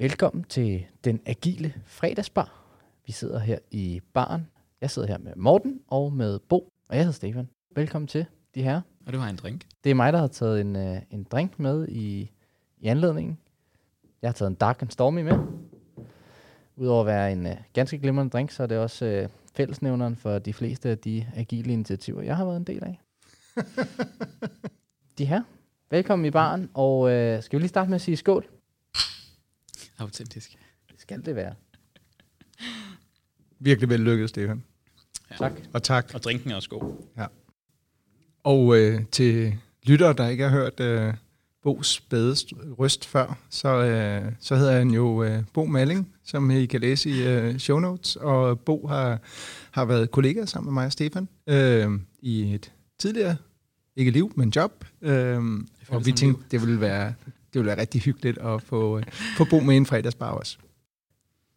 Velkommen til den agile fredagsbar. Vi sidder her i baren. Jeg sidder her med Morten og med Bo, og jeg hedder Stefan. Velkommen til, de her. Og det var en drink. Det er mig, der har taget en, uh, en drink med i, i anledningen. Jeg har taget en Dark and Stormy med. Udover at være en uh, ganske glimrende drink, så er det også uh, fællesnævneren for de fleste af de agile initiativer, jeg har været en del af. de her. Velkommen i baren, og uh, skal vi lige starte med at sige skål? Autentisk. Det skal det være. Virkelig vellykket, Stefan. Ja. Tak. Og tak. Og drinken er også god. Og øh, til lyttere, der ikke har hørt øh, Bo's spæde st- røst før, så, øh, så hedder han jo øh, Bo Malling, som I kan læse i øh, show notes. Og Bo har, har været kollega sammen med mig og Stefan øh, i et tidligere, ikke liv, men job. Øh, og vi tænkte, det ville være, ville være rigtig hyggeligt at få, øh, få Bo med en fredagsbar også.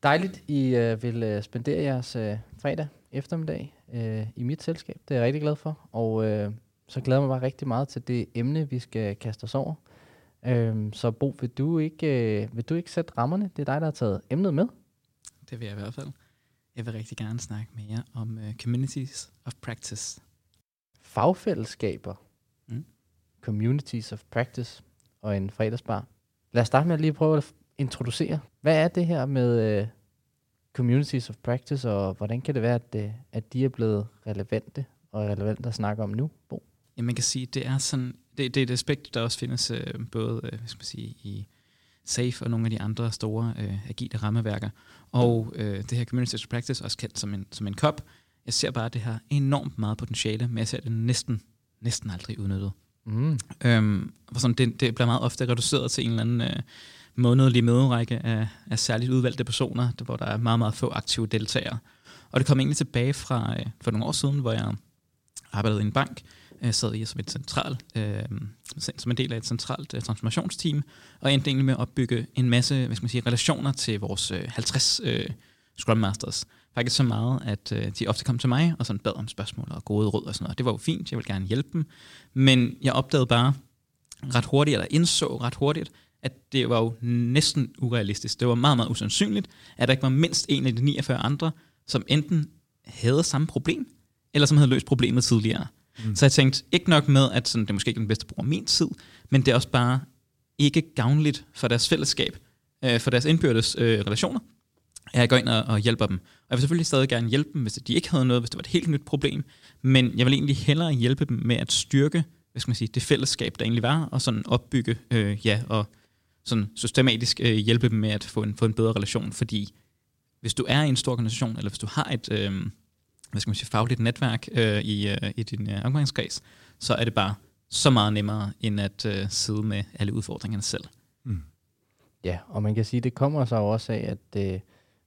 Dejligt, I øh, vil øh, spendere jeres øh, fredag eftermiddag øh, i mit selskab. Det er jeg rigtig glad for. Og øh, så glæder jeg mig bare rigtig meget til det emne, vi skal kaste os over. Øh, så Bo, vil du, ikke, øh, vil du ikke sætte rammerne? Det er dig, der har taget emnet med. Det vil jeg i hvert fald. Jeg vil rigtig gerne snakke med jer om uh, communities of practice. Fagfællesskaber, Mm. communities of practice og en fredagsbar. Lad os starte med at lige prøve at introducere. Hvad er det her med uh, communities of practice, og hvordan kan det være, at, det, at de er blevet relevante og relevante at snakke om nu, Bo? Ja, man kan sige, det er sådan, det, det er et aspekt, der også findes uh, både, uh, skal man sige, i SAFE og nogle af de andre store uh, agile rammeværker. Og uh, det her Communities of Practice, også kendt som en, som en kop. jeg ser bare, at det har enormt meget potentiale, men jeg ser det næsten, næsten aldrig udnyttet. Mm. Øhm, for sådan, det, det bliver meget ofte reduceret til en eller anden øh, månedlig møderække af, af særligt udvalgte personer, der, hvor der er meget, meget få aktive deltagere. Og det kom egentlig tilbage fra øh, for nogle år siden, hvor jeg arbejdede i en bank, øh, sad i som, et central, øh, som en del af et centralt øh, transformationsteam, og endte egentlig med at opbygge en masse hvad skal man sige, relationer til vores øh, 50 øh, Scrum Masters. Faktisk så meget, at øh, de ofte kom til mig og sådan bad om spørgsmål og gode råd og sådan noget. Det var jo fint, jeg ville gerne hjælpe dem. Men jeg opdagede bare ret hurtigt, eller indså ret hurtigt, at det var jo næsten urealistisk. Det var meget, meget usandsynligt, at der ikke var mindst en af de 49 andre, som enten havde samme problem, eller som havde løst problemet tidligere. Mm. Så jeg tænkte, ikke nok med, at sådan, det er måske ikke den bedste brug af min tid, men det er også bare ikke gavnligt for deres fællesskab, øh, for deres indbyrdes øh, relationer, at jeg går ind og, og hjælper dem. Og jeg vil selvfølgelig stadig gerne hjælpe dem, hvis de ikke havde noget, hvis det var et helt nyt problem, men jeg vil egentlig hellere hjælpe dem med at styrke hvad skal man sige, det fællesskab, der egentlig var, og sådan opbygge, øh, ja, og sådan systematisk øh, hjælpe dem med at få en, få en bedre relation, fordi hvis du er i en stor organisation, eller hvis du har et, øh, hvad skal man sige, fagligt netværk øh, i, øh, i din øh, omgangskreds, så er det bare så meget nemmere, end at øh, sidde med alle udfordringerne selv. Mm. Ja, og man kan sige, det kommer så også af, at øh,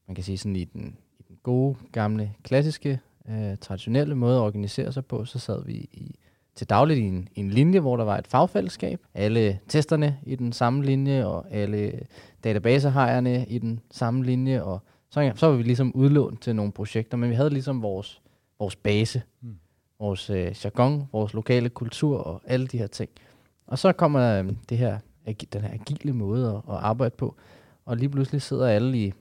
man kan sige sådan i den, i den gode, gamle, klassiske, øh, traditionelle måde at organisere sig på, så sad vi i, til dagligt i en, i en linje, hvor der var et fagfællesskab. Alle testerne i den samme linje, og alle databasehejerne i den samme linje, og så, så var vi ligesom udlånt til nogle projekter, men vi havde ligesom vores, vores base, Mm. vores øh, jargon, vores lokale kultur og alle de her ting. Og så kommer øh, det her, den her agile måde at, at arbejde på, og lige pludselig sidder alle i,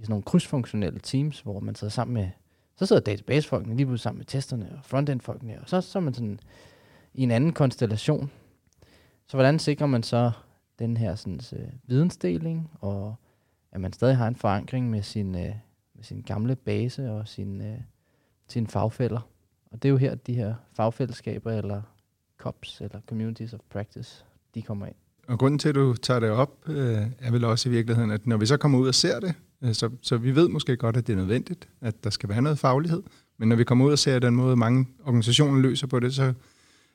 i sådan nogle krydsfunktionelle teams, hvor man sidder sammen med, så sidder databasefolkene lige pludselig sammen med testerne og frontend-folkene, og så, så er man sådan i en anden konstellation. Så hvordan sikrer man så den her sådan, øh, vidensdeling, og at man stadig har en forankring med sin, øh, med sin gamle base og sin, øh, sine fagfælder. Og det er jo her, de her fagfællesskaber, eller COPs, eller Communities of Practice, de kommer ind. Og grunden til, at du tager det op, øh, er vel også i virkeligheden, at når vi så kommer ud og ser det, så, så vi ved måske godt, at det er nødvendigt, at der skal være noget faglighed. Men når vi kommer ud og ser den måde, mange organisationer løser på det, så,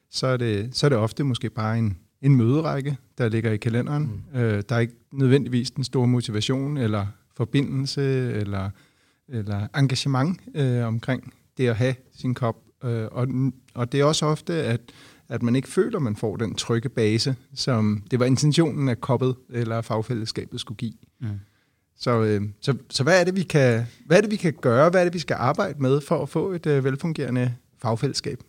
så, er, det, så er det ofte måske bare en, en møderække, der ligger i kalenderen. Mm. Øh, der er ikke nødvendigvis den store motivation, eller forbindelse, eller, eller engagement øh, omkring det at have sin kop. Øh, og, og det er også ofte, at at man ikke føler, man får den trygge base, som det var intentionen, at koppet eller fagfællesskabet skulle give. Mm. Så, øh, så, så hvad, er det, vi kan, hvad er det, vi kan gøre? Hvad er det, vi skal arbejde med for at få et øh, velfungerende fagfællesskab?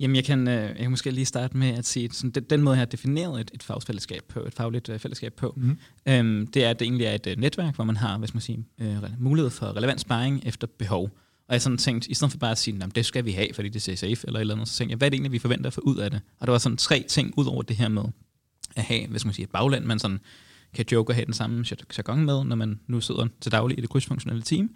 Jamen, jeg kan, øh, jeg kan måske lige starte med at sige, sådan, den, den måde, jeg har defineret et, et fagfællesskab på, et fagligt øh, fællesskab på, Mhm. øhm, det er, at det egentlig er et øh, netværk, hvor man har, hvad skal man sige, øh, mulighed for relevant sparring efter behov. Og jeg sådan tænkt, i stedet for bare at sige, at det skal vi have, fordi det er safe, eller et eller andet, så tænkte jeg, hvad er det egentlig, vi forventer at få ud af det? Og der var sådan tre ting ud over det her med at have, hvad skal man sige, et bagland, man sådan kan Joker have den samme jargon med, når man nu sidder til daglig i det krydsfunktionelle team.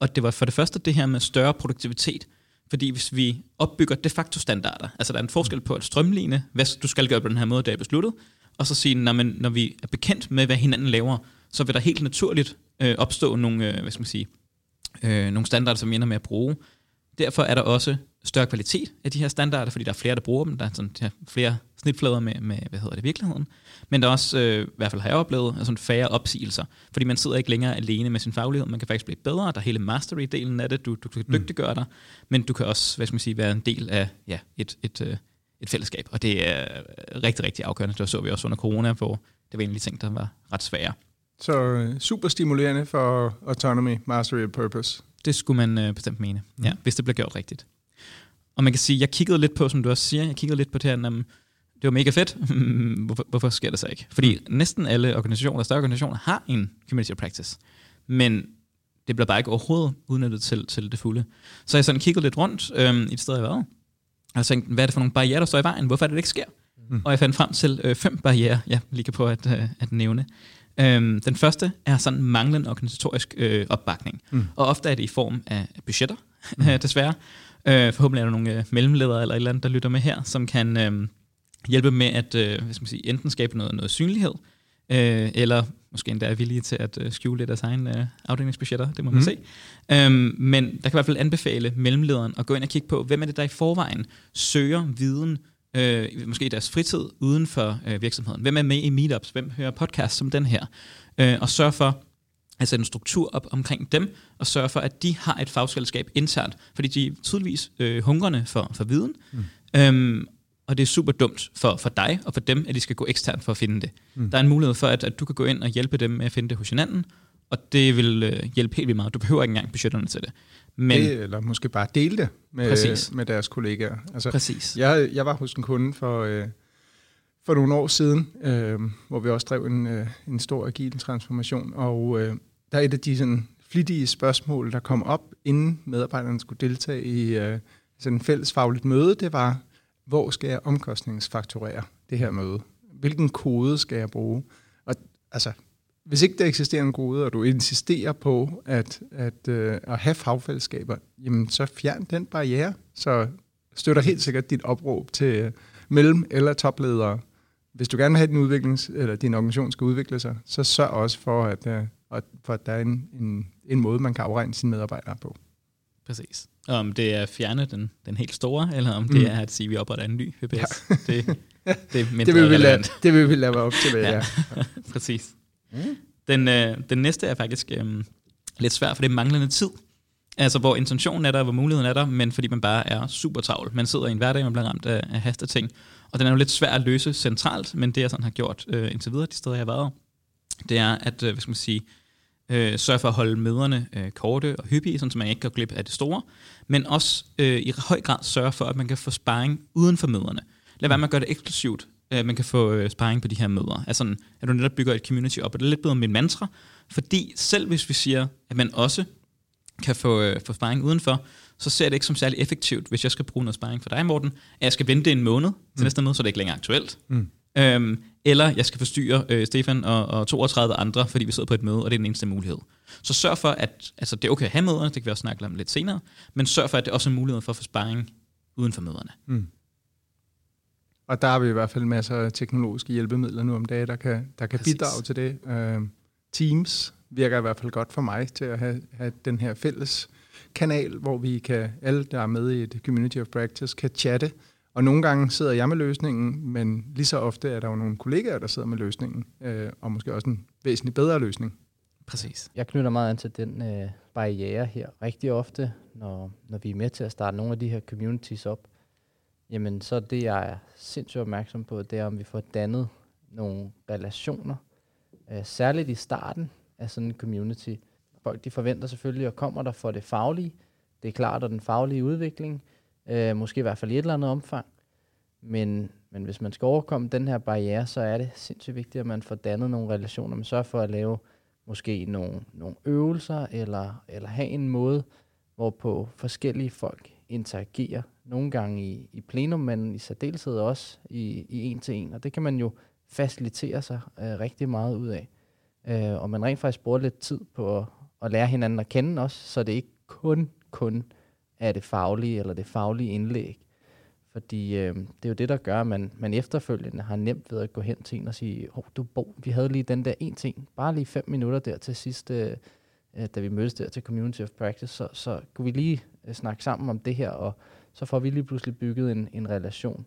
Og det var for det første det her med større produktivitet. Fordi hvis vi opbygger de facto standarder, altså der er en forskel på at strømligne, hvad du skal gøre på den her måde, der er besluttet, og så sige, når, man, når vi er bekendt med, hvad hinanden laver, så vil der helt naturligt øh, opstå nogle, øh, hvad skal man sige, øh, nogle standarder, som vi ender med at bruge. Derfor er der også større kvalitet af de her standarder, fordi der er flere, der bruger dem. Der er sådan, der er flere snitflader med, med, hvad hedder det, virkeligheden. Men der er også, øh, i hvert fald har jeg oplevet, altså færre opsigelser. Fordi man sidder ikke længere alene med sin faglighed. Man kan faktisk blive bedre. Der er hele mastery-delen af det. Du, du kan dygtiggøre dig. Men du kan også, hvad skal man sige, være en del af ja, et, et, øh, et fællesskab. Og det er rigtig, rigtig afgørende. Det så vi også under corona, hvor det var en af de ting, der var ret svære. Så øh, super stimulerende for autonomy, mastery og purpose. Det skulle man øh, bestemt mene, mm. ja, hvis det bliver gjort rigtigt. Og man kan sige, jeg kiggede lidt på, som du også siger, jeg kiggede lidt på det her, om det var mega fedt, hvorfor, hvorfor sker det så ikke? Fordi mm. næsten alle organisationer, større organisationer, har en community practice, men det bliver bare ikke overhovedet udnyttet til, til det fulde. Så jeg sådan kiggede lidt rundt øh, i et sted, jeg var, og tænkte, hvad er det for nogle barriere, der står i vejen? Hvorfor er det, det ikke sker? Mm. Og jeg fandt frem til øh, fem barriere, jeg lige på at, øh, at nævne. Øhm, den første er sådan manglende organisatorisk øh, opbakning. Mm. Og ofte er det i form af budgetter, mm. desværre. Øh, forhåbentlig er der nogle øh, mellemledere eller et eller andet, der lytter med her, som kan øh, hjælpe med at øh, hvad skal man sige, enten skabe noget, noget synlighed, øh, eller måske endda er villige til at øh, skjule lidt deres egen øh, afdelingsbudgetter, det må man mm. se. Øhm, men der kan i hvert fald anbefale mellemlederen at gå ind og kigge på, hvem er det, der i forvejen søger viden, øh, måske i deres fritid uden for øh, virksomheden. Hvem er med i meetups? Hvem hører podcasts som den her? Øh, og sørge for at sætte en struktur op omkring dem, og sørge for, at de har et fagselskab internt, fordi de er tydeligvis øh, hungrende for, for viden. Mm. Øhm, og det er super dumt for, for dig og for dem, at de skal gå eksternt for at finde det. Mm. Der er en mulighed for, at, at du kan gå ind og hjælpe dem med at finde det hos hinanden, og det vil øh, hjælpe helt vildt meget. Du behøver ikke engang budgetterne til det. Men, det, eller måske bare dele det med, med deres kollegaer. Altså, præcis. Jeg, jeg var hos en kunde for, øh, for nogle år siden, øh, hvor vi også drev en, øh, en stor agil transformation, og øh, der er et af de sådan, flittige spørgsmål, der kom op, inden medarbejderne skulle deltage i øh, sådan en fælles fagligt møde, det var, hvor skal jeg omkostningsfakturere det her møde? Hvilken kode skal jeg bruge? Og altså, hvis ikke der eksisterer en kode, og du insisterer på at, at, øh, at have fagfællesskaber, jamen så fjern den barriere. Så støtter helt sikkert dit opråb til øh, mellem- eller topledere. Hvis du gerne vil have, at din, udviklings, eller din organisation skal udvikle sig, så sørg også for, at, øh, øh, for at der er en, en, en måde, man kan afregne sine medarbejdere på. Præcis. Om det er at fjerne den, den helt store, eller om det mm. er at sige, at vi opretter en ny VPS. Ja. det, det, er det, vil vi lade, det vil vi lade være op til, hvad ja. ja. Præcis. Mm. Den, øh, den næste er faktisk øh, lidt svær, for det er manglende tid. Altså, hvor intentionen er der, hvor muligheden er der, men fordi man bare er super travl. Man sidder i en hverdag, man bliver ramt af, af hasteting. Og den er jo lidt svær at løse centralt, men det jeg sådan har gjort øh, indtil videre, de steder jeg har været, det er at, øh, hvad skal man sige, øh, sørge for at holde møderne øh, korte og hyppige, så man ikke går glip af det store, men også øh, i høj grad sørge for, at man kan få sparring uden for møderne. Lad være med at gøre det eksklusivt, at man kan få øh, sparring på de her møder. Altså, at du netop bygger et community op, og det er lidt bedre min mantra, fordi selv hvis vi siger, at man også kan få, øh, få sparring udenfor, så ser det ikke som særlig effektivt, hvis jeg skal bruge noget sparring for dig, Morten, at jeg skal vente en måned til mm. næste møde, så det er ikke længere aktuelt. Mm. Øhm, eller jeg skal forstyrre øh, Stefan og, og 32 andre, fordi vi sidder på et møde, og det er den eneste mulighed. Så sørg for, at altså, det er okay at have møderne, det kan vi også snakke om lidt senere, men sørg for, at det også er mulighed for at få sparring uden for møderne. Mm. Og der har vi i hvert fald masser af teknologiske hjælpemidler nu om dagen, der kan, der kan bidrage til det. Uh, Teams virker i hvert fald godt for mig til at have, have den her fælles kanal, hvor vi kan, alle der er med i et community of practice, kan chatte. Og nogle gange sidder jeg med løsningen, men lige så ofte er der jo nogle kollegaer, der sidder med løsningen, øh, og måske også en væsentlig bedre løsning. Præcis. Jeg knytter meget an til den øh, barriere her. Rigtig ofte, når, når vi er med til at starte nogle af de her communities op, jamen så det, jeg er sindssygt opmærksom på, det er, om vi får dannet nogle relationer, øh, særligt i starten af sådan en community. Folk de forventer selvfølgelig at kommer der for det faglige. Det er klart, at den faglige udvikling, øh, måske i hvert fald i et eller andet omfang. Men, men hvis man skal overkomme den her barriere, så er det sindssygt vigtigt, at man får dannet nogle relationer. Man sørger for at lave måske nogle, nogle øvelser, eller, eller have en måde, hvorpå forskellige folk interagerer. Nogle gange i, i plenum, men i særdeleshed også i, i en til en. Og det kan man jo facilitere sig øh, rigtig meget ud af. Øh, og man rent faktisk bruger lidt tid på at, at lære hinanden at kende også, så det ikke kun, kun er det faglige eller det faglige indlæg. Fordi øh, det er jo det, der gør, at man, man efterfølgende har nemt ved at gå hen til en og sige, oh, du Bo, vi havde lige den der en ting, bare lige fem minutter der til sidst, øh, da vi mødtes der til Community of Practice, så, så kunne vi lige øh, snakke sammen om det her, og så får vi lige pludselig bygget en, en relation.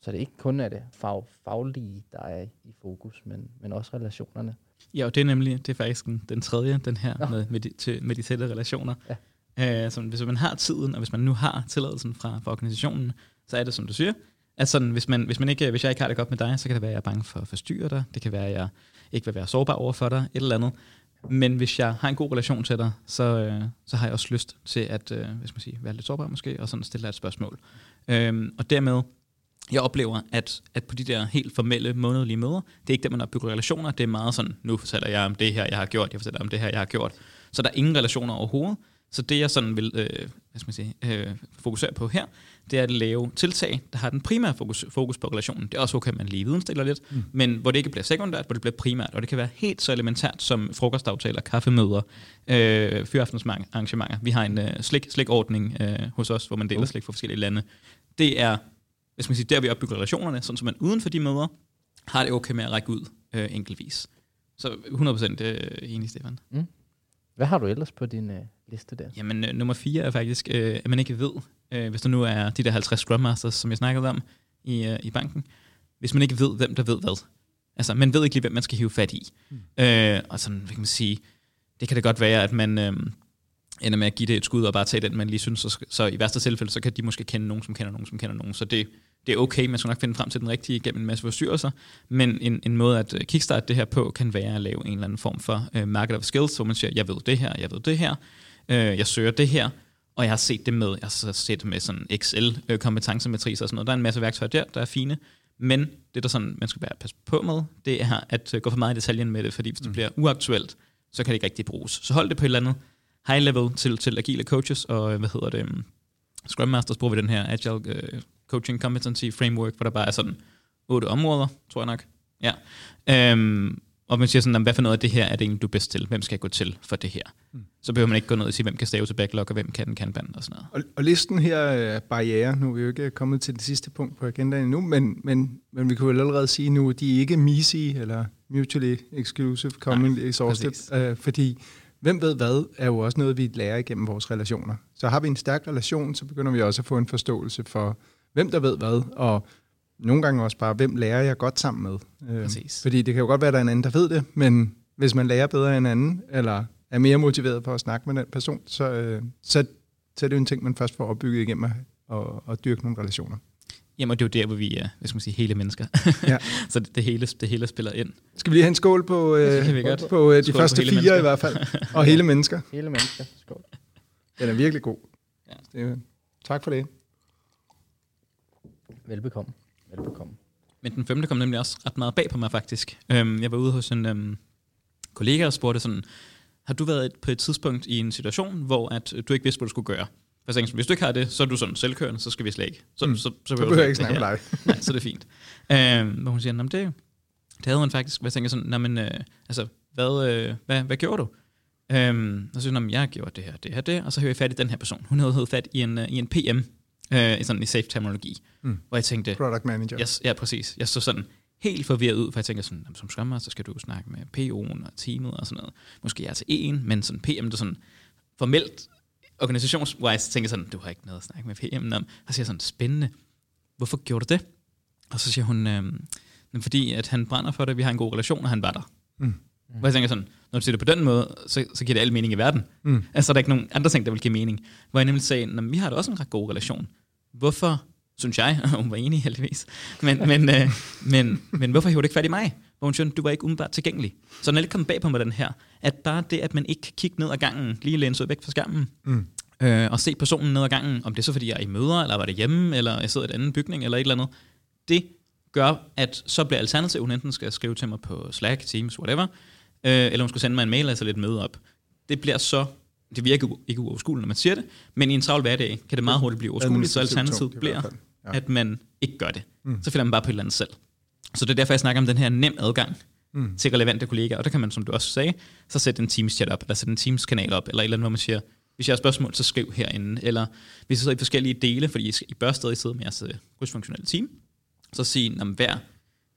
Så det ikke kun er det fag, faglige, der er i fokus, men, men også relationerne. Ja, og det er nemlig det er faktisk den, den tredje, den her Nå. med, med, de, til, med de tætte relationer. Ja. Øh, så hvis man har tiden, og hvis man nu har tilladelsen fra, fra organisationen, så er det, som du siger, at sådan, hvis, man, hvis, man ikke, hvis jeg ikke har det godt med dig, så kan det være, at jeg er bange for at forstyrre dig. Det kan være, at jeg ikke vil være sårbar over for dig, et eller andet. Men hvis jeg har en god relation til dig, så, øh, så har jeg også lyst til at øh, hvis man siger, være lidt sårbar måske, og sådan stille dig et spørgsmål. Øhm, og dermed, jeg oplever, at, at på de der helt formelle månedlige møder, det er ikke der, man opbygger relationer, det er meget sådan, nu fortæller jeg om det her, jeg har gjort, jeg fortæller om det her, jeg har gjort. Så der er ingen relationer overhovedet. Så det, jeg sådan vil øh, hvad skal man sige, øh, fokusere på her, det er at lave tiltag, der har den primære fokus, fokus på relationen. Det er også okay, at man lige vidensdeler lidt, mm. men hvor det ikke bliver sekundært, hvor det bliver primært. Og det kan være helt så elementært som frokostaftaler, kaffemøder, øh, fyraftensarrangementer. Vi har en øh, slik, slikordning øh, hos os, hvor man deler uh. slik fra forskellige lande. Det er hvad skal man sige, der, vi opbygger relationerne, sådan som man uden for de møder har det okay med at række ud øh, enkeltvis. Så 100% øh, enig, Stefan. Mm. Hvad har du ellers på din øh, liste der? Jamen, øh, nummer fire er faktisk, øh, at man ikke ved, øh, hvis der nu er de der 50 Scrum Masters, som jeg snakkede om i, øh, i banken, hvis man ikke ved, hvem der ved hvad. Altså, man ved ikke lige, hvem man skal hive fat i. Mm. Øh, og sådan, hvad kan man sige, det kan det godt være, at man øh, ender med at give det et skud og bare tage den, man lige synes, så, så i værste tilfælde, så kan de måske kende nogen, som kender nogen, som kender nogen. Så det, det er okay, man skal nok finde frem til den rigtige gennem en masse forstyrrelser, men en, en måde at øh, kickstarte det her på, kan være at lave en eller anden form for uh, market of skills, hvor man siger, jeg ved det her, jeg ved det her, uh, jeg søger det her, og jeg har set det med, jeg har set det med sådan Excel-kompetencematriser og sådan noget. Der er en masse værktøjer der, der er fine, men det, der sådan, man skal være passe på med, det er at gå for meget i detaljen med det, fordi hvis det mm. bliver uaktuelt, så kan det ikke rigtig bruges. Så hold det på et eller andet high level til, til agile coaches, og hvad hedder det, um, Scrum Masters bruger vi den her Agile uh, Coaching Competency Framework, hvor der bare er sådan otte områder, tror jeg nok. Ja. Um, og man siger sådan, hvad for noget af det her er det egentlig, du er bedst til? Hvem skal jeg gå til for det her? Mm. Så behøver man ikke gå ned og sige, hvem kan stave til backlog, og hvem kan den kanban og sådan noget. Og, og listen her er barriere. Nu er vi jo ikke kommet til det sidste punkt på agendaen endnu, men, men, men vi kunne vel allerede sige nu, at de er ikke MISI eller Mutually Exclusive Common Exhaustive, uh, fordi hvem ved hvad, er jo også noget, vi lærer igennem vores relationer. Så har vi en stærk relation, så begynder vi også at få en forståelse for, hvem der ved hvad, og nogle gange også bare, hvem lærer jeg godt sammen med. Øh, Præcis. Fordi det kan jo godt være, at der er en anden, der ved det, men hvis man lærer bedre end anden, eller er mere motiveret for at snakke med den person, så, øh, så, så er det jo en ting, man først får opbygget igennem at, og, og dyrke nogle relationer. Jamen, det er jo der, hvor vi er, hvad skal man sige, hele mennesker. Ja. så det, det, hele, det hele spiller ind. Skal vi lige have en skål på, øh, vi godt. på øh, de første fire mennesker. i hvert fald? Og hele mennesker. Hele mennesker. Skål. Den er virkelig god. Ja. Tak for det. Velbekomme. Velbekomme. Men den femte kom nemlig også ret meget bag på mig, faktisk. Øhm, jeg var ude hos en øhm, kollega og spurgte sådan, har du været på et tidspunkt i en situation, hvor at du ikke vidste, hvad du skulle gøre? Jeg tænkte, hvis du ikke har det, så er du sådan selvkørende, så skal vi slet ikke. Så, mm. så, så, så behøver jeg ikke snakke med dig. Nej, så er det fint. Øhm, hvor hun siger, det, det havde hun faktisk. Jeg tænker sådan, men, øh, altså, hvad, øh, hvad, hvad gjorde du? Øhm, og så siger hun, jeg gjorde det her, det her, det, og så hører jeg fat i den her person. Hun havde fat i en, uh, i en PM, øh, sådan i safe terminologi, mm. hvor jeg tænkte... Product manager. Yes, ja, præcis. Jeg stod sådan helt forvirret ud, for jeg tænker sådan, som Scrum så skal du snakke med PO'en og teamet og sådan noget. Måske jeg til en, men sådan PM, der sådan formelt organisationswise tænker sådan, du har ikke noget at snakke med PM om. Og så siger sådan, spændende. Hvorfor gjorde du det? Og så siger hun, øhm, fordi at han brænder for det, vi har en god relation, og han var der. Mm. Hvor jeg tænker sådan, når du siger det på den måde, så, så giver det alle mening i verden. Mm. Altså, der er ikke nogen andre ting, der vil give mening. Hvor jeg nemlig sagde, vi har da også en ret god relation. Hvorfor, synes jeg, og hun var enig heldigvis, men, men, øh, men, men hvorfor hæver du ikke fat i mig? Hvor hun siger, du var ikke umiddelbart tilgængelig. Så den er lidt kommet bag på mig, den her, at bare det, at man ikke kan kigge ned ad gangen, lige læne sig væk fra skærmen, mm. øh, og se personen ned ad gangen, om det er så fordi jeg er i møder, eller var det hjemme, eller jeg sidder i en anden bygning, eller et eller andet. Det gør, at så bliver alternativet, hun enten skal skrive til mig på Slack, Teams, whatever, øh, eller hun skal sende mig en mail, altså lidt møde op. Det bliver så, det virker ikke uoverskueligt, når man siger det, men i en travl hverdag kan det meget hurtigt blive uoverskueligt, så alternativet bliver, ja. at man ikke gør det. Mm. Så finder man bare på et eller andet selv. Så det er derfor, jeg snakker om den her nem adgang mm. til relevante kollegaer, og der kan man, som du også sagde, så sætte en Teams-chat op, eller sætte en Teams-kanal op, eller et eller andet, hvor man siger, hvis jeg har spørgsmål, så skriv herinde. Eller hvis I sidder i forskellige dele, fordi I bør stadig sidde med jeres krydsfunktionelle team, så sig, om hver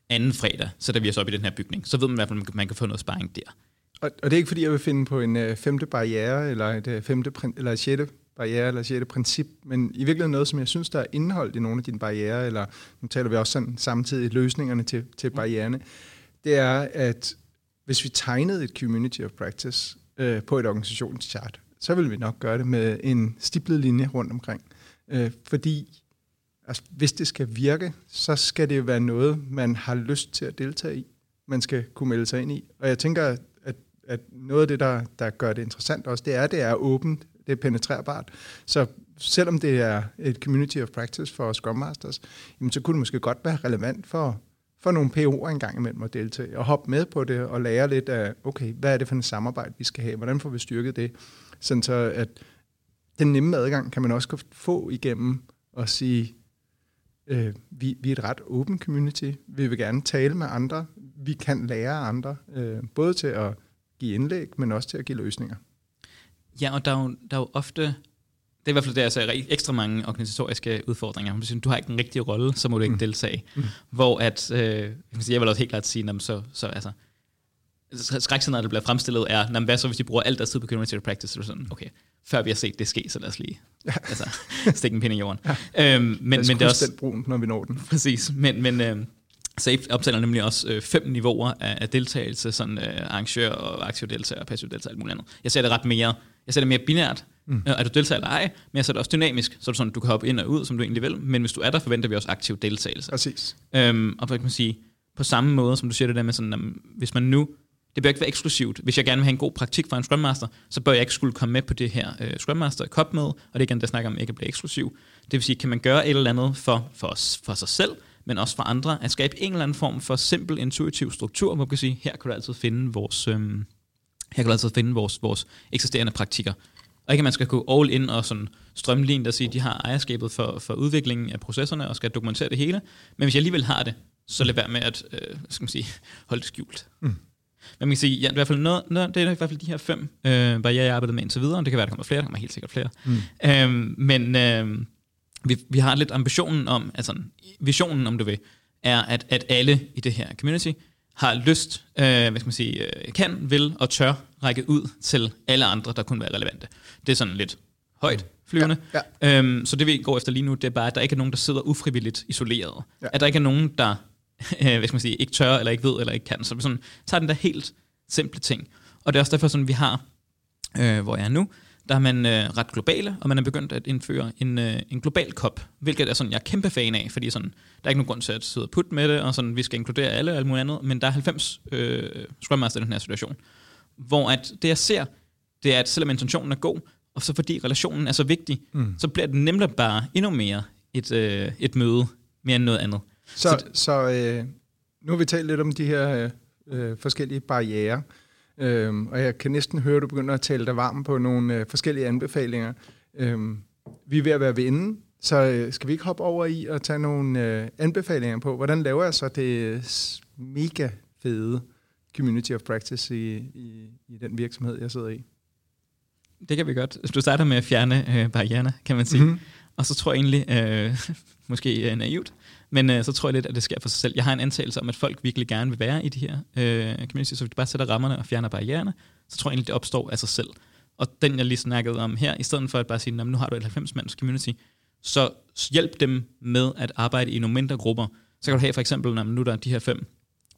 anden fredag sætter vi os op i den her bygning. Så ved man i hvert fald, at man kan få noget sparring der. Og, og det er ikke fordi, jeg vil finde på en øh, femte barriere, eller et øh, femte, eller et sjette barriere, eller et sjette princip, men i virkeligheden noget, som jeg synes, der er indeholdt i nogle af dine barriere, eller nu taler vi også sådan samtidig løsningerne til, til barriererne, det er, at hvis vi tegnede et community of practice øh, på et organisationschart, så vil vi nok gøre det med en stiplet linje rundt omkring. Øh, fordi altså, hvis det skal virke, så skal det være noget, man har lyst til at deltage i. Man skal kunne melde sig ind i. Og jeg tænker, at, noget af det, der, der gør det interessant også, det er, at det er åbent, det er penetrerbart. Så selvom det er et community of practice for Scrum Masters, jamen, så kunne det måske godt være relevant for, for nogle PO'er engang imellem at deltage, og hoppe med på det og lære lidt af, okay, hvad er det for en samarbejde, vi skal have? Hvordan får vi styrket det? Sådan så, at den nemme adgang kan man også få igennem at sige, øh, vi, vi er et ret åbent community. Vi vil gerne tale med andre. Vi kan lære andre, øh, både til at give indlæg, men også til at give løsninger. Ja, og der er jo, der er jo ofte, det er i hvert fald det, altså ekstra mange organisatoriske udfordringer. Du har ikke en rigtig rolle, så må du ikke mm. deltage. Mm. Hvor at, øh, jeg vil også helt klart sige, så, så altså, skrækscenariet, der bliver fremstillet, er, jamen, hvad så, hvis de bruger alt deres tid på community practice? Så er sådan, okay, før vi har set det ske, så lad os lige ja. altså, stikke en pind i jorden. Ja. Øhm, men, men det er også... brun, når vi når den. Præcis, men, men øhm, SAFE optæller nemlig også øh, fem niveauer af, af deltagelse, sådan øh, arrangør og aktiv deltager og passiv deltager og alt muligt andet. Jeg ser det ret mere, jeg ser det mere binært, Mm. Er du deltager eller ej, men jeg ser det også dynamisk, så er det sådan, du kan hoppe ind og ud, som du egentlig vil, men hvis du er der, forventer vi også aktiv deltagelse. Præcis. Øhm, og hvad kan man sige, på samme måde, som du siger det der med sådan, jamen, hvis man nu det bør ikke være eksklusivt. Hvis jeg gerne vil have en god praktik fra en Scrum Master, så bør jeg ikke skulle komme med på det her uh, Scrum Master Cup med, og det er igen, der snakker om ikke at blive eksklusiv. Det vil sige, kan man gøre et eller andet for, for, os, for sig selv, men også for andre, at skabe en eller anden form for simpel, intuitiv struktur, hvor man kan sige, her kan du altid finde vores, øhm, her kan du altid finde vores, vores eksisterende praktikker. Og ikke at man skal gå all in og sådan strømline, der siger, at de har ejerskabet for, for udviklingen af processerne og skal dokumentere det hele. Men hvis jeg alligevel har det, så lad være med at øh, skal man sige, holde det skjult. Mm. Men man kan sige, ja, i hvert fald noget, noget, det er i hvert fald de her fem øh, barriere, jeg arbejdet med indtil videre. Det kan være, der kommer flere, der kommer helt sikkert flere. Mm. Øhm, men øh, vi, vi har lidt ambitionen om, altså visionen, om du vil, er, at, at alle i det her community har lyst, øh, hvad skal man sige, øh, kan, vil og tør række ud til alle andre, der kunne være relevante. Det er sådan lidt højt flyvende. Ja, ja. Øhm, så det vi går efter lige nu, det er bare, at der ikke er nogen, der sidder ufrivilligt isoleret. Ja. At der ikke er nogen, der øh, hvad skal man sige, ikke tør, eller ikke ved, eller ikke kan. Så vi sådan, tager den der helt simple ting. Og det er også derfor, sådan, vi har, øh, hvor jeg er nu, der er man øh, ret globale, og man er begyndt at indføre en, øh, en global kop, hvilket er sådan, jeg er kæmpe fan af, fordi sådan, der er ikke nogen grund til at sidde og putte med det, og sådan, vi skal inkludere alle og alt muligt andet, men der er 90 øh, Scrum Master i den her situation. Hvor at det, jeg ser, det er, at selvom intentionen er god, og så fordi relationen er så vigtig, mm. så bliver det nemlig bare endnu mere et, øh, et møde, mere end noget andet. Så, så, så øh, nu har vi talt lidt om de her øh, forskellige barriere, øh, og jeg kan næsten høre, at du begynder at tale dig varm på nogle øh, forskellige anbefalinger. Øh, vi er ved at være ved enden, så øh, skal vi ikke hoppe over i og tage nogle øh, anbefalinger på, hvordan laver jeg så det mega fede community of practice i, i, i den virksomhed, jeg sidder i? Det kan vi godt. Du starter med at fjerne øh, barriererne, kan man sige. Mm-hmm. Og så tror jeg egentlig, øh, måske øh, naivt, men øh, så tror jeg lidt, at det sker for sig selv. Jeg har en antagelse om, at folk virkelig gerne vil være i de her øh, communities, så hvis du bare sætter rammerne og fjerner barriererne, så tror jeg egentlig, det opstår af sig selv. Og den, jeg lige snakkede om her, i stedet for at bare sige, nu har du et 90-mands community, så hjælp dem med at arbejde i nogle mindre grupper. Så kan du have for eksempel, når nu der er de her fem,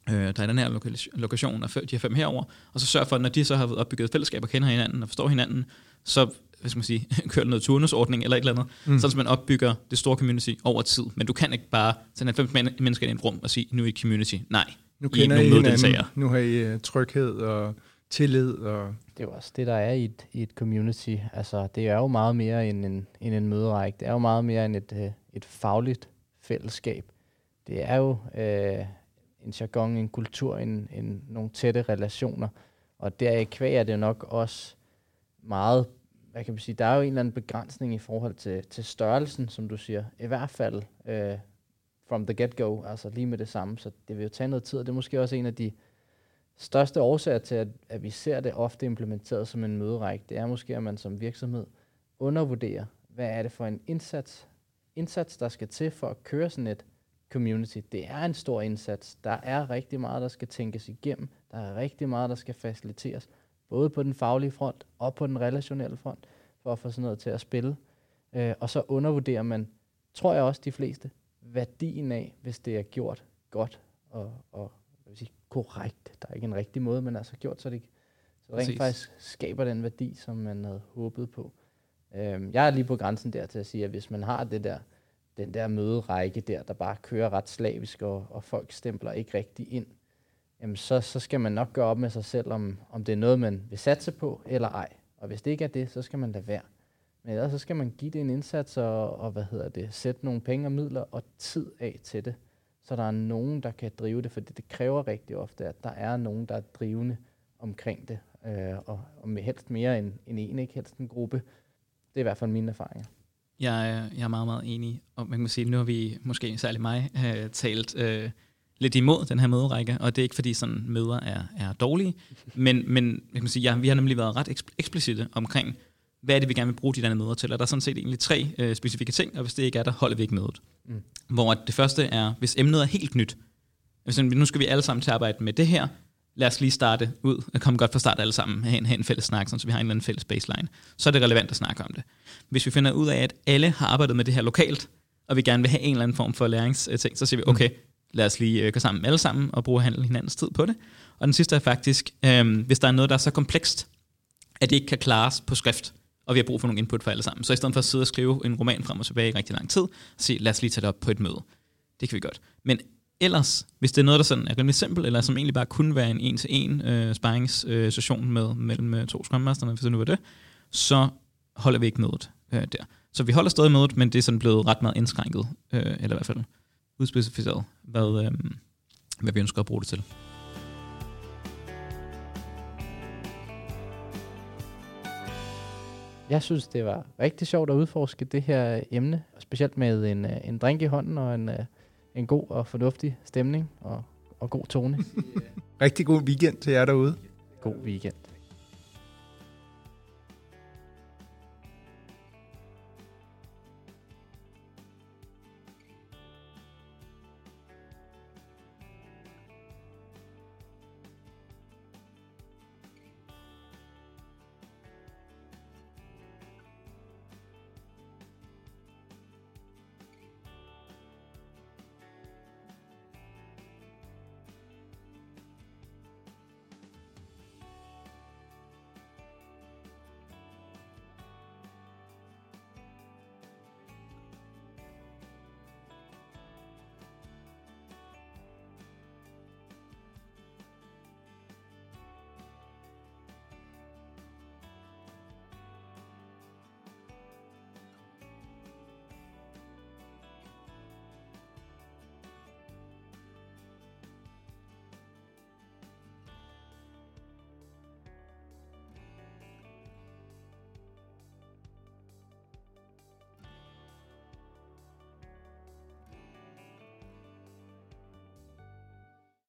øh, der er den her lokation, og de her fem herover, og så sørg for, at når de så har opbygget fællesskab og kender hinanden og forstår hinanden, så hvad skal man sige, køre noget turnusordning eller et eller andet, mm. så man opbygger det store community over tid. Men du kan ikke bare sende 90 mennesker i et rum og sige, nu er I et community. Nej, nu kender I, I nogle hinanden, nu har I uh, tryghed og tillid. Og... Det er jo også det, der er i et, i et community. Altså, det er jo meget mere end en, end en møderække. Det er jo meget mere end et, øh, et fagligt fællesskab. Det er jo øh, en jargon, en kultur, en, en, nogle tætte relationer. Og der kvæg er det nok også meget, hvad kan man sige, der er jo en eller anden begrænsning i forhold til, til størrelsen, som du siger. I hvert fald øh, from the get-go, altså lige med det samme. Så det vil jo tage noget tid, og det er måske også en af de største årsager til, at, at vi ser det ofte implementeret som en møderække. Det er måske, at man som virksomhed undervurderer, hvad er det for en indsats, indsats, der skal til for at køre sådan et community. Det er en stor indsats. Der er rigtig meget, der skal tænkes igennem. Der er rigtig meget, der skal faciliteres. Både på den faglige front og på den relationelle front, for at få sådan noget til at spille. Øh, og så undervurderer man, tror jeg også de fleste, værdien af, hvis det er gjort godt og, og jeg vil sige, korrekt. Der er ikke en rigtig måde, men altså gjort, så det, så rent faktisk skaber den værdi, som man havde håbet på. Øhm, jeg er lige på grænsen der til at sige, at hvis man har det der, den der møderække der, der bare kører ret slavisk, og, og folk stempler ikke rigtig ind, jamen så, så skal man nok gøre op med sig selv, om, om det er noget, man vil satse på, eller ej. Og hvis det ikke er det, så skal man lade være. Men ellers så skal man give det en indsats, og, og hvad hedder det, sætte nogle penge og midler og tid af til det, så der er nogen, der kan drive det, for det kræver rigtig ofte, at der er nogen, der er drivende omkring det, øh, og, og med helst mere end, end en, ikke helst en gruppe. Det er i hvert fald mine erfaringer. Jeg er, jeg er meget, meget enig. Og man kan sige, nu har vi, måske særlig mig, øh, talt øh, lidt imod den her møderække, og det er ikke fordi sådan møder er, er dårlige, men, men man kan sige, ja, vi har nemlig været ret eksplicite omkring, hvad er det, vi gerne vil bruge de der møder til? Og der er sådan set egentlig tre øh, specifikke ting, og hvis det ikke er der, holder vi ikke mødet. Mm. Hvor det første er, hvis emnet er helt nyt, hvis nu skal vi alle sammen til at arbejde med det her, lad os lige starte ud og komme godt fra start alle sammen, have en, have en fælles snak, så vi har en eller anden fælles baseline. Så er det relevant at snakke om det. Hvis vi finder ud af, at alle har arbejdet med det her lokalt, og vi gerne vil have en eller anden form for læringsting, så siger vi, okay, lad os lige øh, gå sammen alle sammen og bruge handle hinandens tid på det. Og den sidste er faktisk, øh, hvis der er noget, der er så komplekst, at det ikke kan klares på skrift, og vi har brug for nogle input for alle sammen. Så i stedet for at sidde og skrive en roman frem og tilbage i rigtig lang tid, så sige, lad os lige tage det op på et møde. Det kan vi godt. Men ellers, hvis det er noget, der sådan er rimelig simpelt, eller som egentlig bare kunne være en en-til-en øh, sparringssession øh, med, mellem øh, to scrum hvis det nu var det, så holder vi ikke mødet øh, der. Så vi holder stadig mødet, men det er sådan blevet ret meget indskrænket, øh, eller i hvert fald udspecificeret, hvad, øh, hvad vi ønsker at bruge det til. Jeg synes, det var rigtig sjovt at udforske det her emne, specielt med en, øh, en drink i hånden og en, øh, en god og fornuftig stemning og, og god tone. rigtig god weekend til jer derude. God weekend.